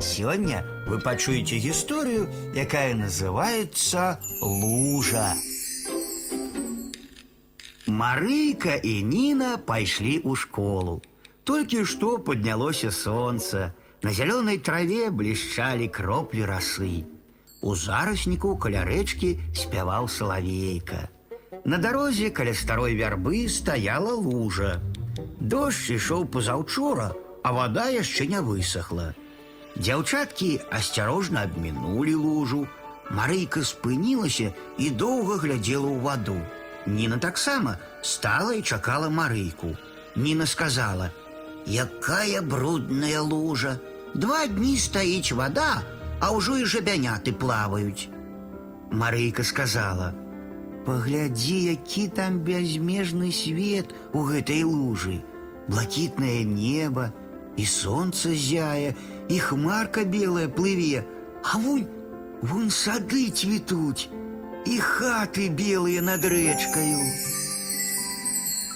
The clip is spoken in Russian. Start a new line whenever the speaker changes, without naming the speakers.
Сегодня вы пачуеце гісторыю, якая называется лужа. Марыка и Нина пошли у школу. Только что поднялось солнце. На зеленой траве блещали кропли росы. У зарасніку каля рэчкі спяваў салавейка. На дарозе каля старой вярбы стаяла лужа. Дождь ішоў пазаўчора, а вода яшчэ не высохла. Дзяўчаткі асцярожна абмінулі лужу. Марыйка спынілася і доўга глядзела ў ваду. Ніна таксама стала і чакала Марыйку. Ніна сказала: « Якая брудная лужа! Два дні стаіць вода, а ўжо і жабяняты плаваюць. Марыйка сказала: « Паглядзі, які там бязмежны свет у гэтай лужы. Блакітнае неба, і сонца зяе, і хмарка белая плыве, а вунь, вунь сады цвітуць, і хаты белыя над рэчкаю.